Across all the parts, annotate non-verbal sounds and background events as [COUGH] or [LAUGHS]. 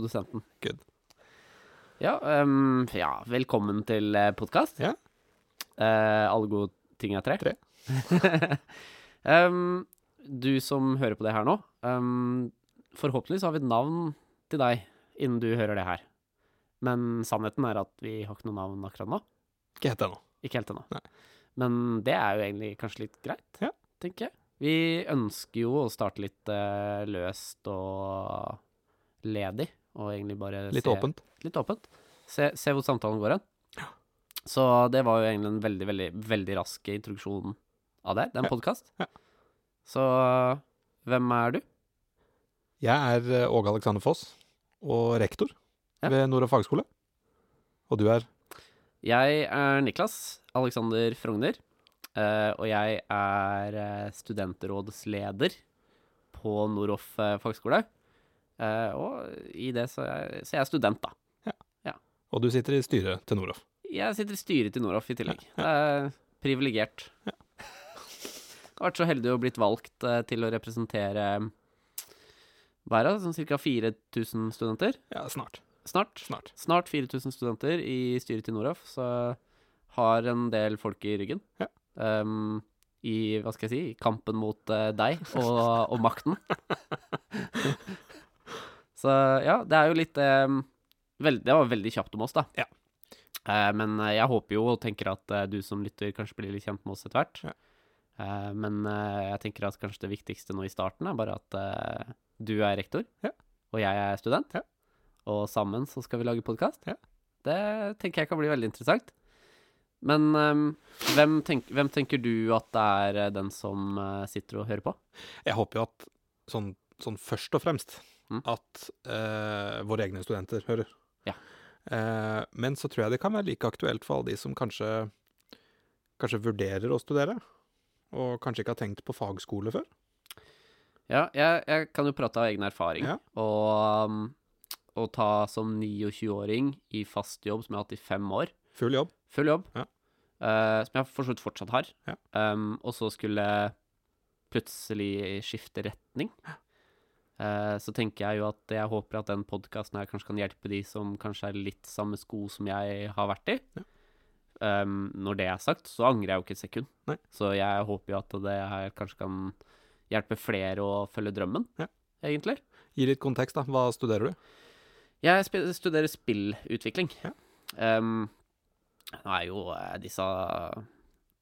produsenten. Good. Ja, um, ja velkommen til podkast. Ja. alle gode ting er tre. Tre. [LAUGHS] um, du som hører på det her nå, um, forhåpentligvis har vi et navn til deg innen du hører det her. Men sannheten er at vi har ikke noe navn akkurat nå. Ikke helt ennå. Ikke helt ennå. Nei. Men det er jo egentlig kanskje litt greit, Ja. tenker jeg. Vi ønsker jo å starte litt uh, løst og ledig, og egentlig bare Litt se, åpent. Litt åpent. Se, se hvor samtalen går hen. Så det var jo egentlig en veldig, veldig, veldig rask introduksjon av det. Det er en Ja. podkast. Ja. Så hvem er du? Jeg er eh, Åge Alexander Foss, og rektor Ja. ved Nord fagskole. Og du er Jeg er Niklas Alexander Frogner, eh, og jeg er eh, studentrådsleder på Noroff fagskole. Eh, og i det så er, så jeg er student, da. Og du sitter i styret til Noroff. Jeg sitter i styret til Noroff i tillegg. Det er privilegert. [LAUGHS] Jeg har vært så heldig å blitt valgt eh, til å representere hva er det, sånn ca. 4000 studenter? Ja, snart. Snart. Snart. Snart 4000 studenter i styret til Noroff, så har en del folk i ryggen. Ja. Um, I, hva skal jeg si, kampen mot uh, deg og, og makten. [LAUGHS] så ja, det er jo litt ehm, veld, Det var veldig kjapt om oss, da. Ja. Eh, men eh, jeg håper jo og tenker at eh, du som lytter kanskje blir litt kjent med oss etter hvert. Ja. Eh, men jeg tenker at kanskje det viktigste nå i starten er bare at du er rektor, Ja. og jeg er student. Ja. Og sammen så skal vi lage podkast. Ja. Det tenker jeg kan bli veldig interessant. Men um, hvem, tenk, hvem tenker du at det er den som sitter og hører på? Jeg håper jo at sånn, sånn først og fremst Mm. at eh, våre egne studenter hører. Ja. Eh, men så tror jeg det kan være like aktuelt for alle de som kanskje, kanskje vurderer å studere, og kanskje ikke har tenkt på fagskole før. Ja, jeg, jeg kan jo prate av egen erfaring. Ja. Og um, å ta som 29-åring i fast jobb som jeg har hatt i fem år, Full jobb. full jobb, Ja. Uh, som jeg for så vidt fortsatt har, Ja. um, og så skulle plutselig skifte retning, eh, så tenker jeg jo at jeg håper at den podkasten her kanskje kan hjelpe de som kanskje er litt samme sko som jeg har vært i. Ja. Um, når det er sagt, så angrer jeg jo ikke et sekund. Nei. Så jeg håper jo at det her kanskje kan hjelpe flere å følge drømmen, Ja. egentlig. Gi litt kontekst, da. Hva studerer du? Jeg studerer spillutvikling. Ja. Um, nå er jo eh, disse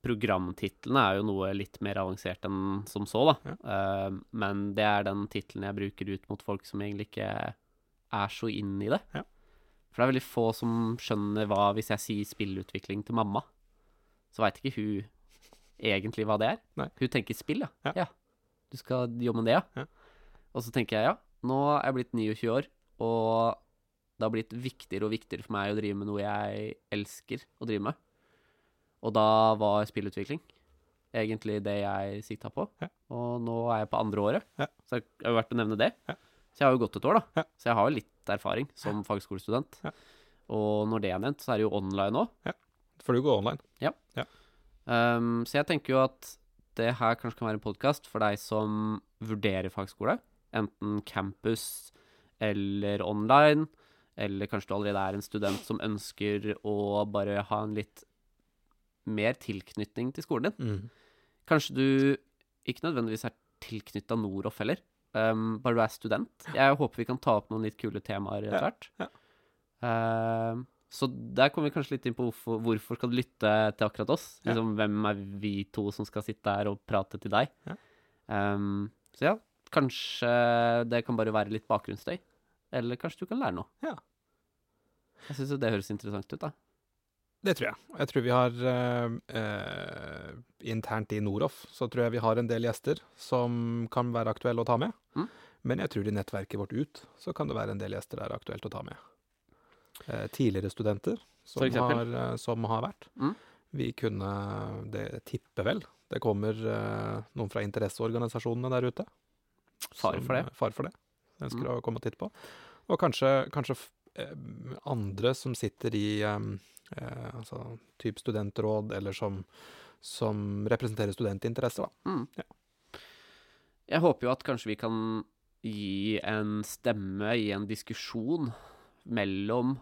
programtitlene er jo noe litt mer avansert enn som så, da. Um, men det er den tittelen jeg bruker ut mot folk som egentlig ikke er så inn i det. Ja. For det er veldig få som skjønner hva Hvis jeg sier spillutvikling til mamma, så veit ikke hun egentlig hva det er. Nei. Hun tenker spill, ja. Ja. Du skal jobbe med det, ja. Ja. Og så tenker jeg ja, nå er jeg blitt 29 år, og det har blitt viktigere og viktigere for meg å drive med noe jeg elsker å drive med. Og da var spillutvikling egentlig det jeg sikta på. Ja. Og nå er jeg på andre året, Ja. så det er jo verdt å nevne det. Ja. Så jeg har jo gått et år, da. Ja. Så jeg har jo litt erfaring som fagskolestudent. Ja. Og når det er nevnt, så er det jo online òg. For du går online. Um, så jeg tenker jo at det her kanskje kan være en podkast for deg som vurderer fagskole. Enten campus eller online, eller kanskje du allerede er en student som ønsker å bare ha en litt mer tilknytning til skolen din. Kanskje du ikke nødvendigvis er tilknytta Noroff heller, um, bare du er student. Jeg håper vi kan ta opp noen litt kule temaer etter hvert. ja. Um, så der kommer vi kanskje litt inn på hvorfor, hvorfor skal du lytte til akkurat oss. Ja. Liksom, hvem er vi to som skal sitte her og prate til deg? Ja. Um, så ja, kanskje det kan bare være litt bakgrunnsstøy. Eller kanskje du kan lære noe. Ja. Jeg syns jo det høres interessant ut, da. Det tror jeg. Jeg tror vi har eh, eh, Internt i Noroff så tror jeg vi har en del gjester som kan være aktuelle å ta med. Mm. Men jeg tror i nettverket vårt ut så kan det være en del gjester der aktuelt å ta med. Eh, tidligere studenter som har, eh, som har vært. Mm. Vi kunne Det tipper vel. Det kommer eh, noen fra interesseorganisasjonene der ute. Far for det. Far for det. Ønsker Mm. å komme og titte på. Og kanskje, kanskje eh, andre som sitter i altså, typ studentråd, eller som, som representerer studentinteresser, da. Mm. Ja. Jeg håper jo at kanskje vi kan gi en stemme i en diskusjon mellom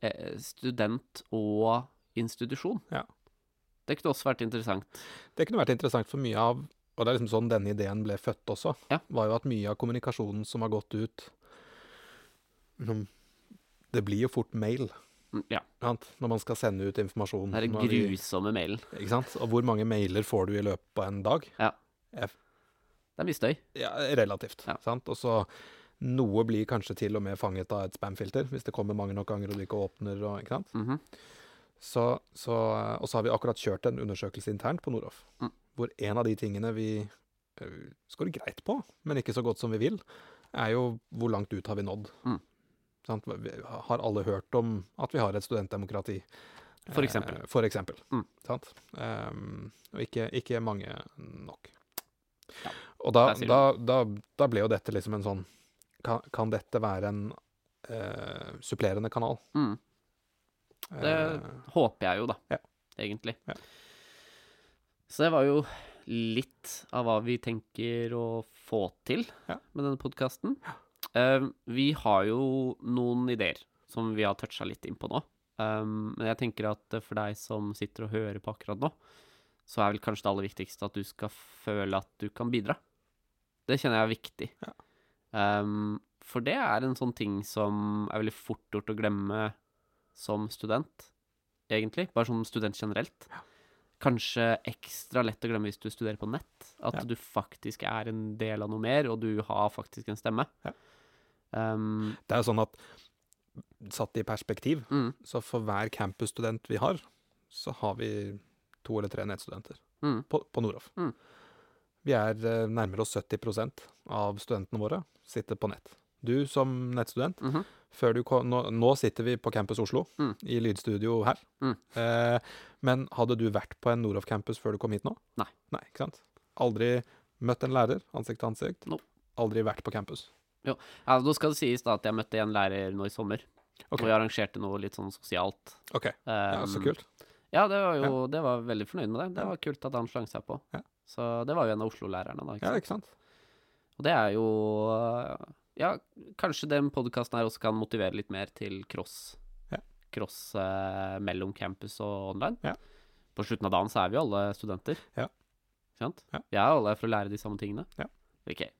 eh, student og institusjon. Ja. Det kunne også vært interessant. Det kunne vært interessant for mye av Og det er liksom sånn denne ideen ble født også. Ja. Var jo at mye av kommunikasjonen som har gått ut liksom, Det blir jo fort mail. Mm, Ja. Når man skal sende ut informasjon. Den Når vi- grusomme mailen. Ikke sant? Og hvor mange mailer får du i løpet av en dag? Det er mye støy. Ja, relativt. Ja. Sant? Og så noe blir kanskje til og med fanget av et spamfilter, hvis det kommer mange nok ganger og du ikke åpner og Ikke sant? Mhm. Så, så, og så har vi akkurat kjørt en undersøkelse internt på Noroff, Mm. hvor en av de tingene vi uh, scorer greit på, men ikke så godt som vi vil, er jo hvor langt ut har vi nådd. Mm. Sant? Har alle hørt om at vi har et studentdemokrati? For eksempel. Eh, for eksempel. Mm. Sant? Um, og ikke, ikke mange nok. Ja, Og da, da, da, da ble jo dette liksom en sånn Kan, kan dette være en uh, supplerende kanal? Mm. Det uh, håper jeg jo, da. Ja. Egentlig. Ja. Så det var jo litt av hva vi tenker å få til Ja. med denne podkasten. Vi har jo noen ideer som vi har toucha litt inn på nå. Um, men jeg tenker at eh, for deg som sitter og hører på akkurat nå, så er vel kanskje det aller viktigste at du skal føle at du kan bidra. Det kjenner jeg er viktig. Um, for det er en sånn ting som er veldig fort gjort å glemme som student, egentlig. Bare som student generelt. Kanskje ekstra lett å glemme hvis du studerer på nett. At Ja. du faktisk er en del av noe mer, og du har faktisk en stemme. Ja. Um, Det er jo sånn at satt i perspektiv, mm, så for hver campusstudent vi har, så har vi to eller tre nettstudenter mm, på, på Noroff. Mm. Vi er eh, nærmere oss 70% av studentene våre sitter på nett. Du som nettstudent, -hmm. før du kom, nå, nå sitter vi på Campus Oslo, Mm. i lydstudio her. Mm. Eh, men hadde du vært på en Noroff campus før du kom hit nå? Nei. Nei, ikke sant? Aldri møtt en lærer ansikt til ansikt? No. Aldri vært på campus? Ja, Nå skal det sies da at jeg møtte en lærer nå i sommer. Okay. Og vi arrangerte noe litt sånn sosialt. OK, ja, så Um, kult. Ja, det var jo Det var veldig fornøyd med det. Det Ja. var kult at han slang seg på. Ja. Så det var jo en av Oslo-lærerne, da. Ikke sant? Ja, ikke sant? Og det er jo Ja, kanskje den podkasten her også kan motivere litt mer til cross. Ja. Cross eh, mellom campus og online. Ja. På slutten av dagen så er vi jo alle studenter. Ja. Sant? Ja. Vi er alle for å lære de samme tingene. Ja. Ikke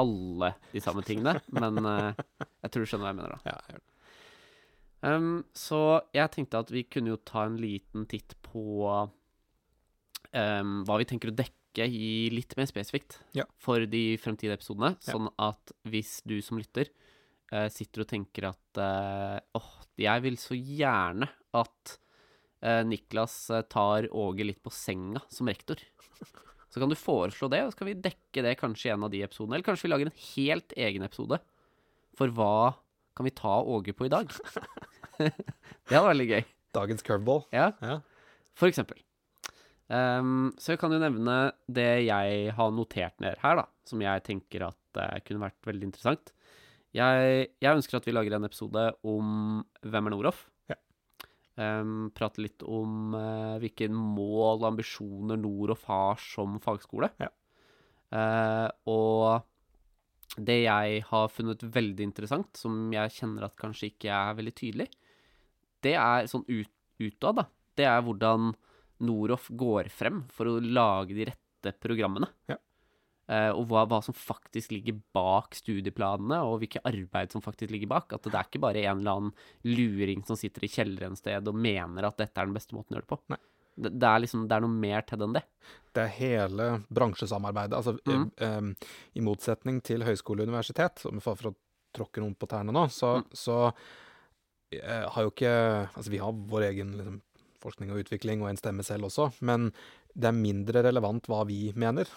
alle de samme tingene, men eh, jeg tror du skjønner hva jeg mener, da. Ja, jeg gjør det. Um, så jeg tenkte at vi kunne jo ta en liten titt på um, hva vi tenker å dekke i litt mer spesifikt Ja. for de fremtidige episodene. Ja. Sånn at hvis du som lytter uh, sitter og tenker at åh, uh, oh, jeg vil så gjerne at eh, Niklas eh, tar Åge litt på senga som rektor. Så kan du foreslå det, og så kan vi dekke det kanskje i en av de episodene. Eller kanskje vi lager en helt egen episode for hva kan vi ta Åge på i dag? [LAUGHS] det hadde vært veldig gøy. Dagens curveball. Ja, Ja. for eksempel. Um, så jeg kan jo nevne det jeg har notert ned her, da, som jeg tenker at uh, kunne vært veldig interessant. Jeg, jeg ønsker at vi lager en episode om hvem er Noroff. Ehm, prate litt om uh, hvilke mål og ambisjoner Noroff har som fagskole. Ja. Uh, og det jeg har funnet veldig interessant, som jeg kjenner at kanskje ikke er veldig tydelig, det er sånn ut, utad, da. Det er hvordan Noroff går frem for å lage de rette programmene. Ja. Eh, og hva, hva som faktisk ligger bak studieplanene, og hvilke arbeid som faktisk ligger bak. At det er ikke bare en eller annen luring som sitter i kjelleren et sted og mener at dette er den beste måten å gjøre det på. Nei. Det, det er liksom, det er noe mer til det enn det. Det er hele bransjesamarbeidet. Altså, mm. em, I motsetning til høyskole og universitet, for å tråkke noen på tærne nå, så, Mm. så uh, har jo ikke Altså, vi har vår egen liksom, forskning og utvikling og en stemme selv også, men det er mindre relevant hva vi mener.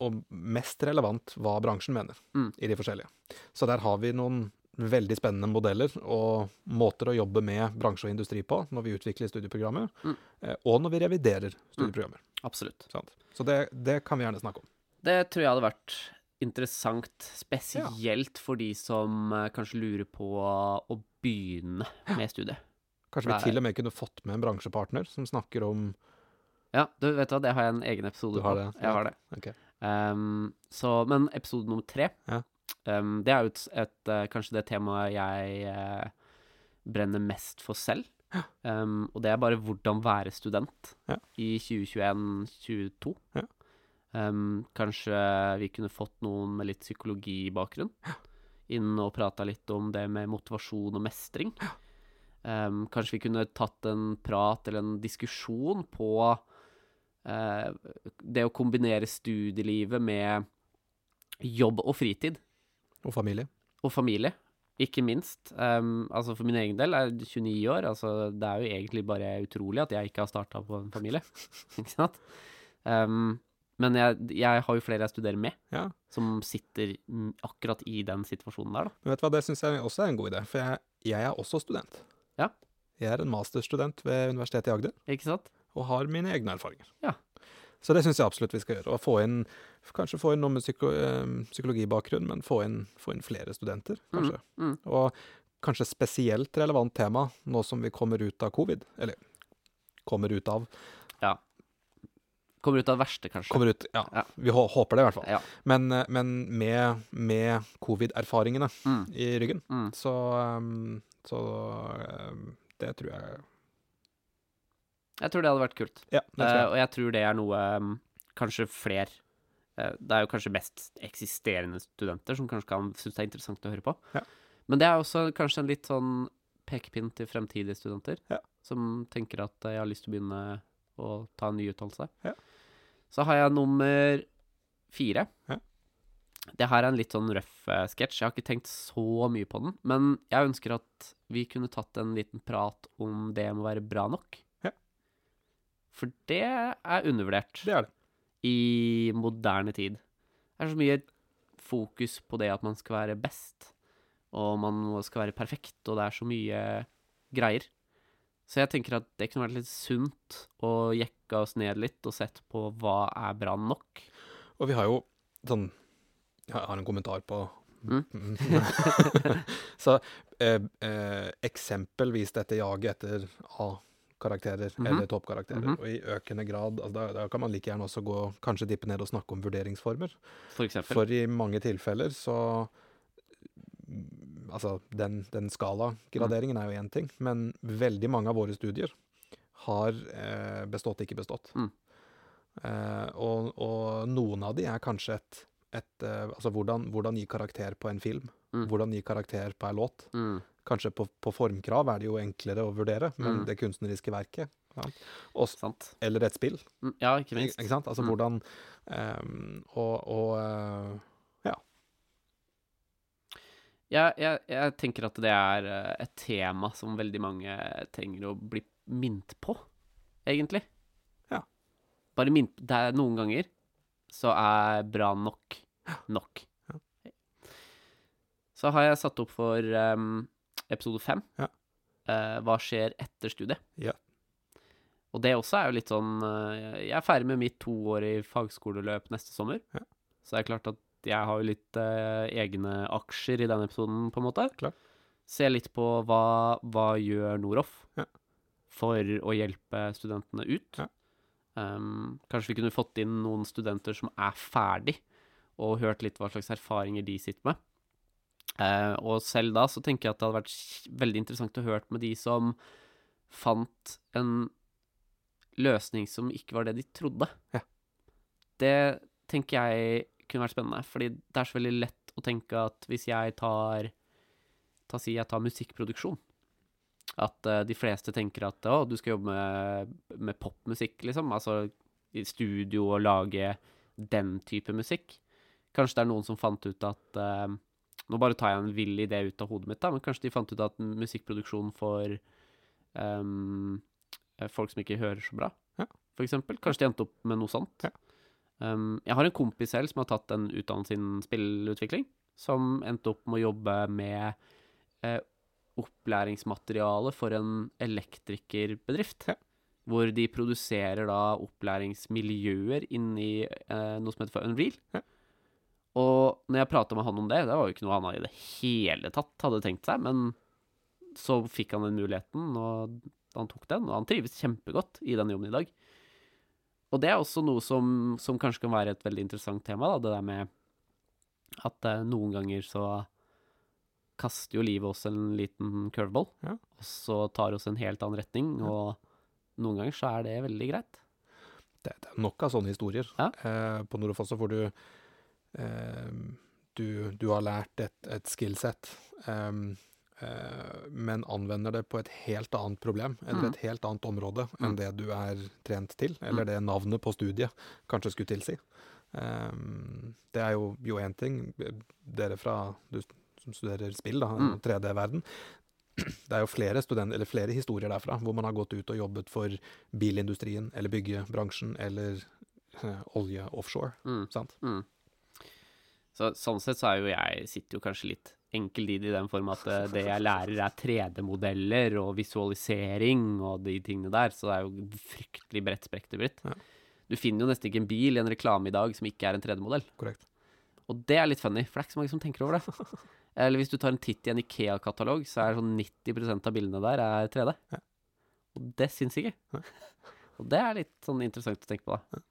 Og mest relevant hva bransjen mener Mm. i de forskjellige. Så der har vi noen veldig spennende modeller og måter å jobbe med bransje og industri på når vi utvikler studieprogrammer, Mm. eh, og når vi reviderer studieprogrammer. Absolutt. Sant? Så det, det kan vi gjerne snakke om. Det tror jeg hadde vært interessant, spesielt for de som eh, kanskje lurer på å begynne med studiet. Kanskje vi til og med kunne fått med en bransjepartner som snakker om Ja, du vet hva, det har jeg en egen episode på. Jeg har det. Ehm, så, men episode nummer tre, Ja. um, det er jo et, et, eh, kanskje det temaet jeg uh, brenner mest for selv. Ehm, og det er bare hvordan være student Ja. i 2021-2022. Ja. Ehm, kanskje vi kunne fått noen med litt psykologibakgrunn inn og prata litt om det med motivasjon og mestring. Kanskje vi kunne tatt en prat eller en diskusjon på det å kombinere studielivet med jobb og fritid, Og familie. og familie, ikke minst. Um, altså For min egen del er jeg 29 år. altså Det er jo egentlig bare utrolig at jeg ikke har starta på en familie. [LAUGHS] ikke sant? Um, men jeg, jeg har jo flere jeg studerer med, Ja. som sitter akkurat i den situasjonen der, da. Men vet du hva, det syns jeg også er en god idé, for jeg, jeg er også student. Ja. Jeg er en masterstudent ved Universitetet i Agder, Ikke sant? Og har mine egne erfaringer. Ja. Så det syns jeg absolutt vi skal gjøre. Og få inn, kanskje få inn noe med psyko, eh, psykologibakgrunn, men få inn, få inn flere studenter, kanskje. Mm. Og kanskje spesielt relevant tema nå som vi kommer ut av covid. Eller kommer ut av Ja. Kommer ut av det verste, kanskje. Kommer ut, ja. Ja. Vi håper det, i hvert fall. Ja. Men, eh, men med, med covid-erfaringene Mm. i ryggen, Mm. så, um, så det tror jeg Jeg tror det hadde vært kult. Ja, Eh, jeg. og jeg tror det er noe um, kanskje fler uh, Det er jo kanskje mest eksisterende studenter som kanskje kan synes det er interessant å høre på. Ja. Men det er også kanskje en litt sånn pekepinn til fremtidige studenter Ja. som tenker at eh, jeg har lyst til å begynne å ta en ny utdannelse. Ja. Så har jeg nummer fire. Ja. Det her er en litt sånn røff uh, sketsj. Jeg har ikke tenkt så mye på den. Men jeg ønsker at vi kunne tatt en liten prat om det med å være bra nok. For det er undervurdert Det er det. i moderne tid. Det er så mye fokus på det at man skal være best, og man skal være perfekt, og det er så mye greier. Så jeg tenker at det kunne vært litt sunt å jekke oss ned litt og sett på hva er bra nok. Og vi har jo sånn Jeg har en kommentar på Mm. [LAUGHS] Så eh, eh, eksempelvis dette jaget etter A-karakterer -hmm. eller toppkarakterer. Mhm. Og i økende grad altså da, da kan man like gjerne også gå kanskje dippe ned og snakke om vurderingsformer. For eksempel. For i mange tilfeller så mm, Altså, den, den skala-graderingen er jo én ting, men veldig mange av våre studier har eh, bestått, ikke bestått. Mm. Eh, og, og noen av de er kanskje et, et eh, Altså hvordan, hvordan gi karakter på en film. Mm. Hvordan gi karakter på en låt. Kanskje på, på formkrav er det jo enklere å vurdere, men Mm. det kunstneriske verket ja. Også, Sant. Eller et spill. Mm, Ja, ikke minst. ikke sant? Altså Mm. hvordan um, Og, og eh, Jeg, jeg, jeg tenker at det er eh, et tema som veldig mange trenger å bli minnet på, egentlig. Ja. Bare minnet Det er noen ganger så er bra nok nok. Ja. Så har jeg satt opp for em, episode fem. Ja. Eh, hva skjer etter studiet? Ja. Og det også er jo litt sånn eh, Jeg er ferdig med mitt toårige fagskoleløp neste sommer. Ja. Så det er klart at jeg har jo litt eh, egne aksjer i den episoden, på en måte. Klar. Se litt på hva, hva gjør Noroff Ja. for å hjelpe studentene ut. Ja. Um, kanskje vi kunne fått inn noen studenter som er ferdig, og hørt litt hva slags erfaringer de sitter med. Eh, og selv da så tenker jeg at det hadde vært veldig interessant å høre med de som fant en løsning som ikke var det de trodde. Ja. Det tenker jeg kunne vært spennende, fordi det er så veldig lett å tenke at hvis jeg tar Ta si jeg tar musikkproduksjon. At uh, de fleste tenker at å, du skal jobbe med, med popmusikk, liksom. Altså i studio og lage den type musikk. Kanskje det er noen som fant ut at eh, Nå bare tar jeg en vill idé ut av hodet mitt, da, men kanskje de fant ut at musikkproduksjon for eh, folk som ikke hører så bra, Ja. eksempel. Kanskje de endte opp med noe sånt. Ja. Um, jeg har en kompis selv som har tatt en utdannelse innen spillutvikling, som endte opp med å jobbe med uh, opplæringsmateriale for en elektrikerbedrift. Ja. Hvor de produserer da opplæringsmiljøer inni uh, noe som heter for Unreal. Ja. Og når jeg prata med han om det, det var jo ikke noe han i det hele tatt hadde tenkt seg, men så fikk han den muligheten, og han tok den, og han trives kjempegodt i den jobben i dag. og det er også noe som, som kanskje kan være et veldig interessant tema, da, det der med at eh, noen ganger så kaster jo livet oss en liten curveball, Ja. og så tar oss en helt annen retning, og noen ganger så er det veldig greit. Det, det er nok av sånne historier Ja. eh, på Norofossa hvor du, eh, du Du har lært et, et skillset, em, eh, men anvender det på et helt annet problem, eller Mm. et helt annet område Mm. enn det du er trent til, eller det navnet på studiet kanskje skulle tilsi. Em, det er jo én ting. Dere fra du som studerer spill, da, Mm. 3D-verden. Det er jo flere, student, eller flere historier derfra hvor man har gått ut og jobbet for bilindustrien eller byggebransjen eller eh, olje offshore. Mm. Sant? Mm. Så, sånn sett så er jo jeg sitter jo kanskje litt enkeltid i den form at eh, det jeg lærer er 3D-modeller og visualisering og de tingene der, så det er jo fryktelig bredt spekterbredt. Ja. Du finner jo nesten ikke en bil i en reklame i dag som ikke er en 3D-modell. Korrekt. Og det er litt funny, for det er ikke så mange som tenker over det. [LAUGHS] Eller hvis du tar en titt i en Ikea-katalog, så er sånn 90% av bildene der er 3D. Ja. Og det syns ikke. Ja. Og det er litt sånn interessant å tenke på, da.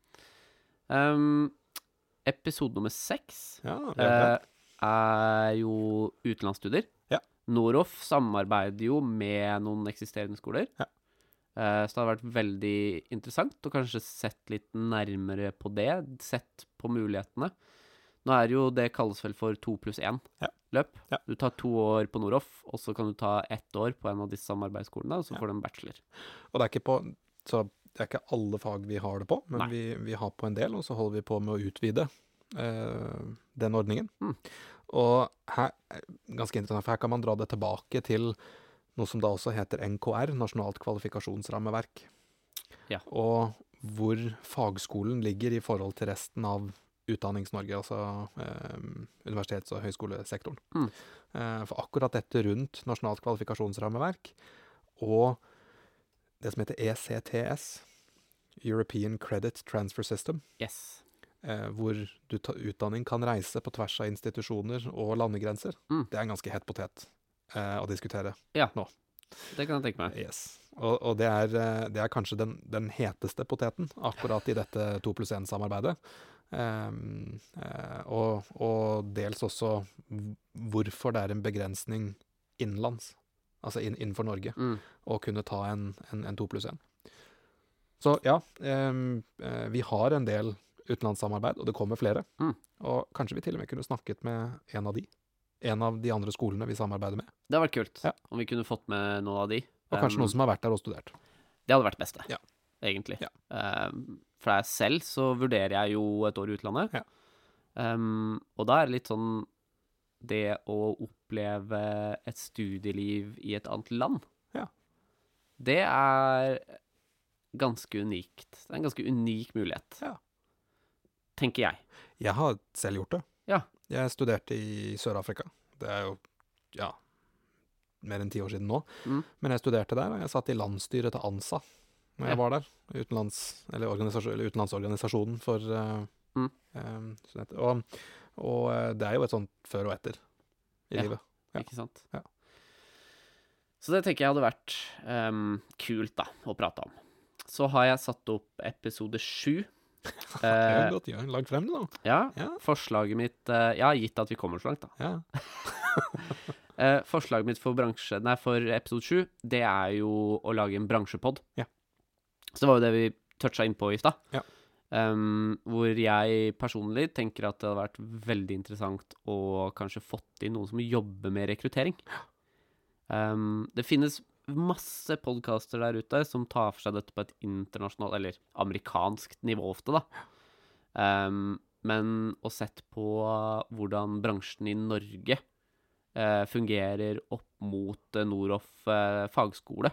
Um, episode nummer seks Ja, eh, er jo utenlandsstudier. Ja. Noroff samarbeider jo med noen eksisterende skoler. Ja. Eh, så det hadde vært veldig interessant å kanskje sett litt nærmere på det. Sett på mulighetene. Nå er jo det kalles vel for to pluss én Ja. løp. Ja. Du tar to år på Noroff, og så kan du ta ett år på en av disse samarbeidsskolene, og så får du en bachelor. Og det er ikke på Så det er ikke alle fag vi har det på, men vi, vi har på en del, og så holder vi på med å utvide eh, den ordningen. Mm. Og her, ganske interessant, for her kan man dra det tilbake til noe som da også heter NKR, Nasjonalt kvalifikasjonsrammeverk. Ja. Og hvor fagskolen ligger i forhold til resten av Utdannings-Norge, altså eh, universitets- og høyskolesektoren. Mm. Eh, for akkurat dette rundt Nasjonalt kvalifikasjonsrammeverk og det som heter ECTS, European Credit Transfer System, Yes. eh, hvor du ta utdanning kan reise på tvers av institusjoner og landegrenser. Mm. Det er en ganske het potet eh, å diskutere. Ja, Det kan jeg tenke meg. Yes. Og, og det, er, eh, det er kanskje den, den heteste poteten akkurat i dette 2 pluss 1-samarbeidet. Ehm, eh, og, og dels også hvorfor det er en begrensning innenlands, altså inn, innenfor Norge, Mm. å kunne ta en, en, en 2 pluss 1. Så ja, eh, vi har en del utenlandssamarbeid, og det kommer flere. Mm. Og kanskje vi til og med kunne snakket med en av de. En av de andre skolene vi samarbeider med. Det hadde vært kult Ja. om vi kunne fått med noen av de. Og kanskje Um, noen som har vært der og studert. Det hadde vært beste, Ja. egentlig. Ja. Um, for deg selv så vurderer jeg jo et år i utlandet. Ja. Um, og da er det litt sånn det å oppleve et studieliv i et annet land. Ja. Det er ganske unikt. Det er en ganske unik mulighet. Ja. Tenker jeg. Jeg har selv gjort det. Ja. Jeg studerte i Sør-Afrika. Det er jo, ja, mer enn ti år siden nå. Mm. Men jeg studerte der, og jeg satt i landsstyret til ANSA når jeg Ja. var der. Utenlands, eller, eller utenlandsorganisasjonen for uh, Mm. um, studenter. Og, og eh, det er jo et sånt før og etter i Ja. livet. Ja. Ikke sant? Ja. Så det tenker jeg hadde vært um, kult, da, å prate om. Så har jeg satt opp episode sju. [LAUGHS] Det er godt ja, Lag frem, det, da. ja, Ja. forslaget mitt eh, Ja, gitt at vi kommer så langt, da. Ja. [LAUGHS] Eh, forslaget mitt for bransje Nei, for episode sju, det er jo å lage en bransjepod. Ja. Så det var jo det vi toucha inn på i stad. Ja. Um, hvor jeg personlig tenker at det hadde vært veldig interessant å kanskje fått inn noen som jobber med rekruttering. Um, det finnes masse podkaster der ute som tar for seg dette på et internasjonalt, eller amerikansk nivå ofte, da. Um, men å sett på hvordan bransjen i Norge eh, fungerer opp mot eh, Noroff eh, fagskole,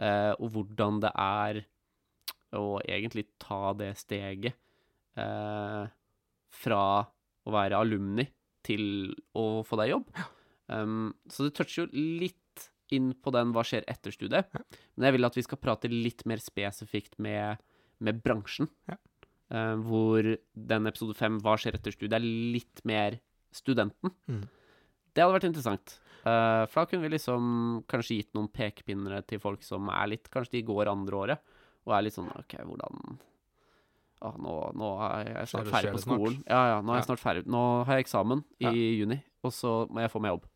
eh, og hvordan det er å egentlig ta det steget eh, fra å være alumni til å få deg jobb. Um, så det toucher jo litt inn på den hva skjer etter studiet. Men jeg vil at vi skal prate litt mer spesifikt med, med bransjen. Ja. Uh, hvor den episode fem, hva skjer etter studiet, er litt mer studenten. Mm. Det hadde vært interessant. Uh, for da kunne vi liksom kanskje gitt noen pekepinner til folk som er litt Kanskje de går andre året, og er litt sånn OK, hvordan Å, nå, nå er jeg snart ferdig på skolen. Ja, ja, nå er jeg snart ferdig. Nå har jeg eksamen i Ja. juni, og så må jeg få meg jobb.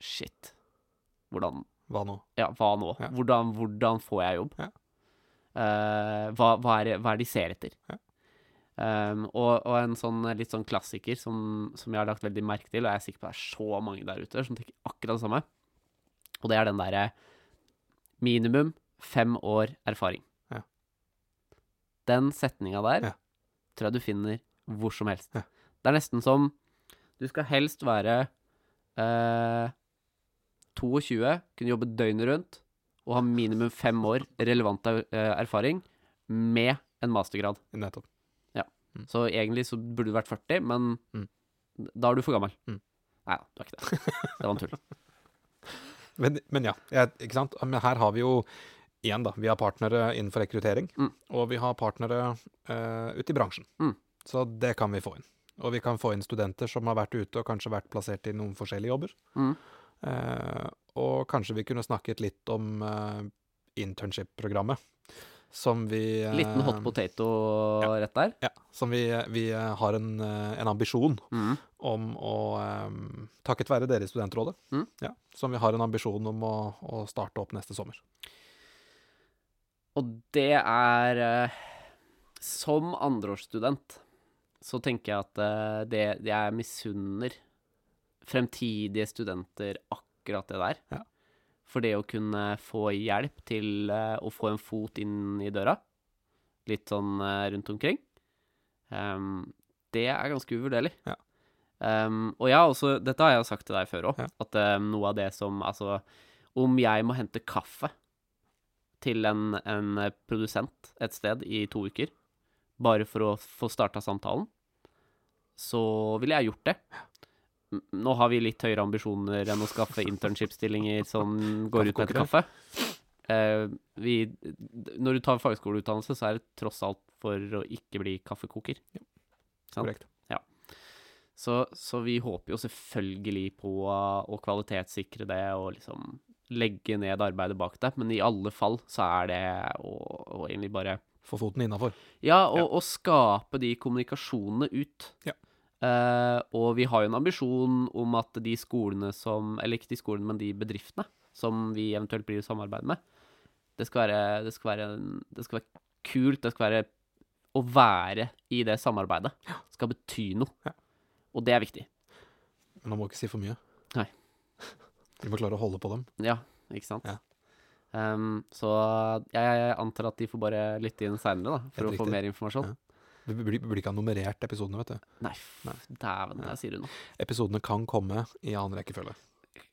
Shit. Hvordan Hva nå? Ja, hva nå? Ja. Hvordan, hvordan får jeg jobb? Ja. Uh, hva, hva, er, hva er de ser etter? Ja. Um, og, og en sånn litt sånn klassiker som, som jeg har lagt veldig merke til, og jeg er sikker på det er så mange der ute som tenker akkurat det samme, og det er den derre minimum fem år erfaring. Ja. Den setninga der Ja. tror jeg du finner hvor som helst. Det er nesten som Du skal helst være eh, 22, kunne jobbe døgnet rundt og ha minimum fem år relevant eh, erfaring med en mastergrad. Nettopp. Ja, Så egentlig så burde du vært 40, men Mm. da er du for gammel. Mm. Nei da, du er ikke det. Det var en tull. [LAUGHS] Men, men ja, ikke sant? Men her har vi jo igjen, da. Vi har partnere innenfor rekruttering, Mm. og vi har partnere uh, ute i bransjen. Mm. Så det kan vi få inn. Og vi kan få inn studenter som har vært ute og kanskje vært plassert i noen forskjellige jobber. Mm. Eh, og kanskje vi kunne snakket litt om eh, internship-programmet. Som vi eh, Liten hot potato rett der. Ja, som vi, vi har en, en ambisjon Mm. om å Takket være dere i Studentrådet. Mm. Ja, som vi har en ambisjon om å, å starte opp neste sommer. Og det er Som andreårsstudent så tenker jeg at eh, det jeg misunner fremtidige studenter akkurat det der. Ja. For det å kunne få hjelp til eh, å få en fot inn i døra, litt sånn eh, rundt omkring, um, det er ganske uvurderlig. Ja. Um, og jeg har også, dette har jeg sagt til deg før òg, Ja. at um, noe av det som Altså, om jeg må hente kaffe til en, en eh, produsent et sted i to uker, bare for å få starta samtalen, så ville jeg gjort det. Nå har vi litt høyere ambisjoner enn å skaffe internship-stillinger som går ut med etter kaffe. Eh, vi, når du tar fagskoleutdannelse, så er det tross alt for å ikke bli kaffekoker. Ja. Korrekt. Så, så vi håper jo selvfølgelig på å kvalitetssikre det og liksom legge ned arbeidet bak det, men i alle fall så er det å, å egentlig bare Få foten innafor. Ja, og, Ja. og skape de kommunikasjonene ut. Ja. Eh, og vi har jo en ambisjon om at de skolene som Eller ikke de skolene, men de bedriftene som vi eventuelt blir i samarbeid med, det skal være, det skal være, det skal være kult. Det skal være Å være i det samarbeidet skal bety noe. Ja. Og det er viktig. Men man må ikke si for mye. Nei. [LAUGHS] Vi må klare å holde på dem. Ja, ikke sant? Ja. Um, så jeg antar at de får bare lytte inn seinere, da, for Helt å få mer informasjon. Ja. Vi blir, blir ikke nummerert episodene, vet du. Nei, Nei. dæven, det sier du nå. Episodene kan komme i annen rekkefølge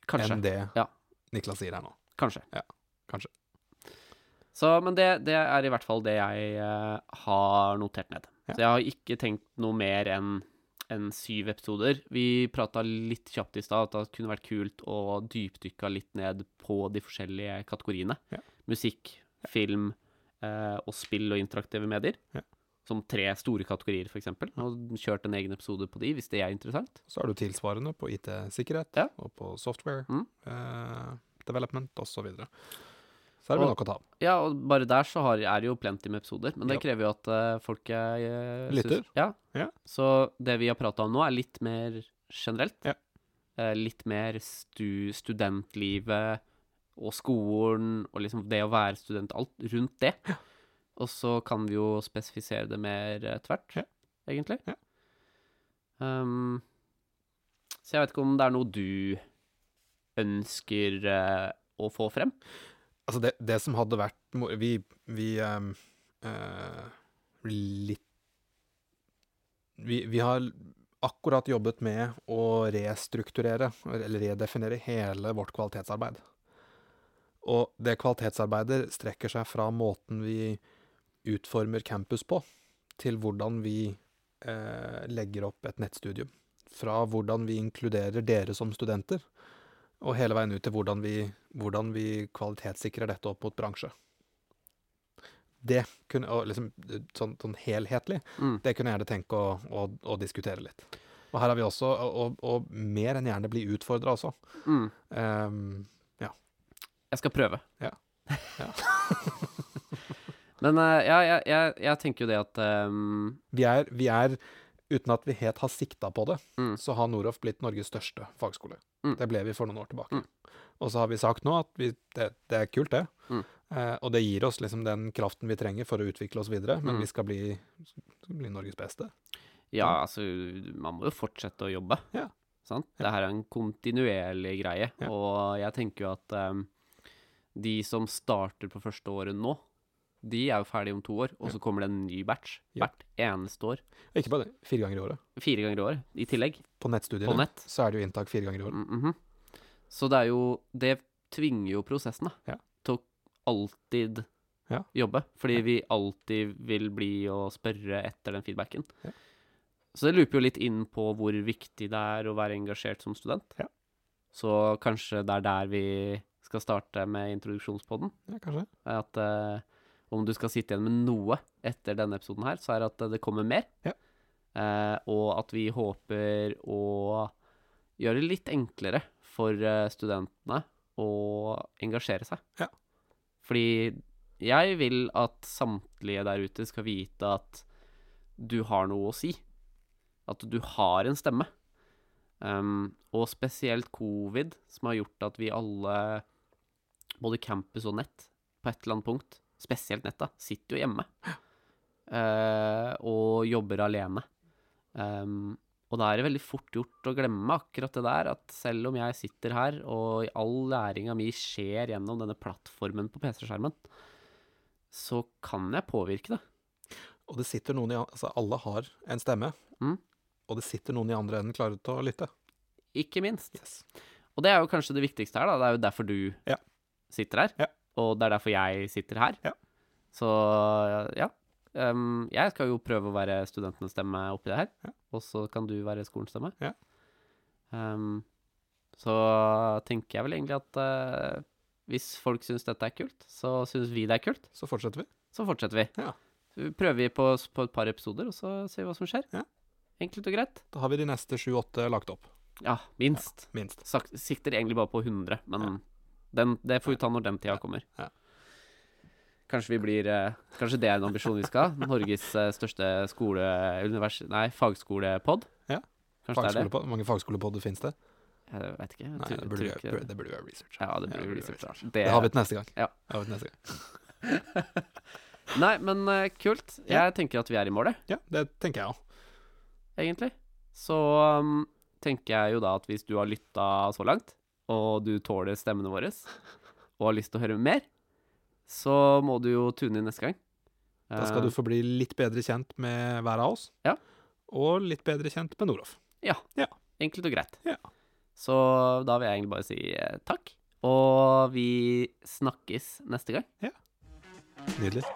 Kanskje. enn det Ja. Niklas sier her nå. Kanskje. Ja, kanskje. Så, men det, det er i hvert fall det jeg uh, har notert ned. Ja. Så jeg har ikke tenkt noe mer enn en syv episoder. Vi prata litt kjapt i stad at det kunne vært kult å dypdykke litt ned på de forskjellige kategoriene. Ja. Musikk, film eh, og spill og interaktive medier. Ja. Som tre store kategorier, f.eks. Og kjørt en egen episode på de, hvis det er interessant. Så er du tilsvarende på IT-sikkerhet Ja. og på software, Mm. eh, development osv. Så, videre. så er det Og- nok å ta av. Ja, og bare der så har, er det jo plenty med episoder. Men det Ja. krever jo at uh, folk uh, Lytter. Ja. Ja. Så det vi har prata om nå, er litt mer generelt. Ja. Uh, litt mer stu, studentlivet og skolen og liksom det å være student, alt rundt det. Og så kan vi jo spesifisere det mer eh, tvert, Ja. egentlig. Ja. Um, så jeg vet ikke om det er noe du ønsker uh, å få frem? Altså, det, det som hadde vært Vi, vi um, uh, Litt vi, vi har akkurat jobbet med å restrukturere, eller redefinere, hele vårt kvalitetsarbeid. Og det kvalitetsarbeidet strekker seg fra måten vi utformer campus på, til hvordan vi eh, legger opp et nettstudium. Fra hvordan vi inkluderer dere som studenter, og hele veien ut til hvordan vi, hvordan vi kvalitetssikrer dette opp mot bransje. Det kunne, og liksom, sånn, sånn helhetlig, Mm. det kunne jeg gjerne tenke å, å, å diskutere litt. Og her har vi også, og, og, mer enn gjerne bli utfordra også. Mm. Ehm, Jeg skal prøve. Ja. [LAUGHS] Ja. [LAUGHS] Men uh, ja, jeg, jeg, jeg tenker jo det at um... Vi er, vi er uten at vi helt har sikta på det, Mm. så har Noroff blitt Norges største fagskole. Mm. Det ble vi for noen år tilbake. Mm. Og så har vi sagt nå at vi, det, det er kult, det. Mm. Eh, og det gir oss liksom den kraften vi trenger for å utvikle oss videre. Men Mm. vi skal bli, skal bli Norges beste. Ja, altså, man må jo fortsette å jobbe. Ja. Sant? Ja. Det her er en kontinuerlig greie, Ja. og jeg tenker jo at um, de som starter på første året nå, de er jo ferdige om to år, og så kommer det en ny batch hvert eneste år. Ikke bare det, fire ganger i året. Fire ganger i året, i tillegg. På nettstudiene På nett. så er det jo inntak fire ganger i året. Mm -hmm. Så det er jo Det tvinger jo prosessen, da. Ja. Til å alltid Ja. jobbe. Fordi Ja. vi alltid vil bli og spørre etter den feedbacken. Ja. Så det looper jo litt inn på hvor viktig det er å være engasjert som student. Ja. Så kanskje det er der vi skal starte med introduksjonspodden. Ja, kanskje. At eh, om du skal sitte igjen med noe etter denne episoden her, så er det at det kommer mer. Ja. Eh, og at vi håper å gjøre det litt enklere for eh, studentene å engasjere seg. Ja. Fordi jeg vil at samtlige der ute skal vite at du har noe å si. At du har en stemme. Um, og spesielt covid, som har gjort at vi alle, både campus og nett, på et eller annet punkt, spesielt nett, sitter jo hjemme. uh, og jobber alene. Um, og da er det veldig fort gjort å glemme akkurat det der, at selv om jeg sitter her, og all læringa mi skjer gjennom denne plattformen på PC-skjermen, så kan jeg påvirke det. Og det sitter noen i Altså, alle har en stemme. Mm. Og det sitter noen i andre enden klare til å lytte. Ikke minst. Yes. Og det er jo kanskje det viktigste her, da. Det er jo derfor du Ja. sitter her. Ja. Og det er derfor jeg sitter her. Ja. Så ja. Um, jeg skal jo prøve å være studentenes stemme oppi det her. Ja. Og så kan du være skolens stemme. Ja. Um, så tenker jeg vel egentlig at uh, hvis folk syns dette er kult, så syns vi det er kult. Så fortsetter vi. Så fortsetter vi. Ja. Så prøver vi på, på et par episoder, og så ser vi hva som skjer. Ja. Enkelt og greit. Da har vi de neste sju-åtte lagt opp. Ja, minst. Minst. Sak sikter egentlig bare på 100, men den, det får vi ta når den tida kommer. Ja. Kanskje vi blir eh, Kanskje det er en ambisjon vi skal ha? [LAUGHS] Norges eh, største skole... Univers... Nei, fagskolepod? Ja. Fagskolepod-? Hvor mange fagskolepodder finnes det? Jeg vet ikke. Jeg Nei, tror- det burde, vi gjøre- det burde vi gjøre research. Ja, det burde Ja, vi researche. research. Det, Det har vi til neste gang. Ja. Det har vi til neste gang. [LAUGHS] Nei, men uh, kult. Jeg tenker at vi er i mål, jeg, Ja, det tenker jeg òg. egentlig. Så um, tenker jeg jo da at hvis du har lytta så langt, og du tåler stemmene våre, og har lyst til å høre mer, så må du jo tune inn neste gang. Da skal du Eh, få bli litt bedre kjent med hver av oss. Ja. Og litt bedre kjent med Noroff. Ja, Enkelt og greit. Ja. Så da vil jeg egentlig bare si eh, takk. Og vi snakkes neste gang. Nydelig.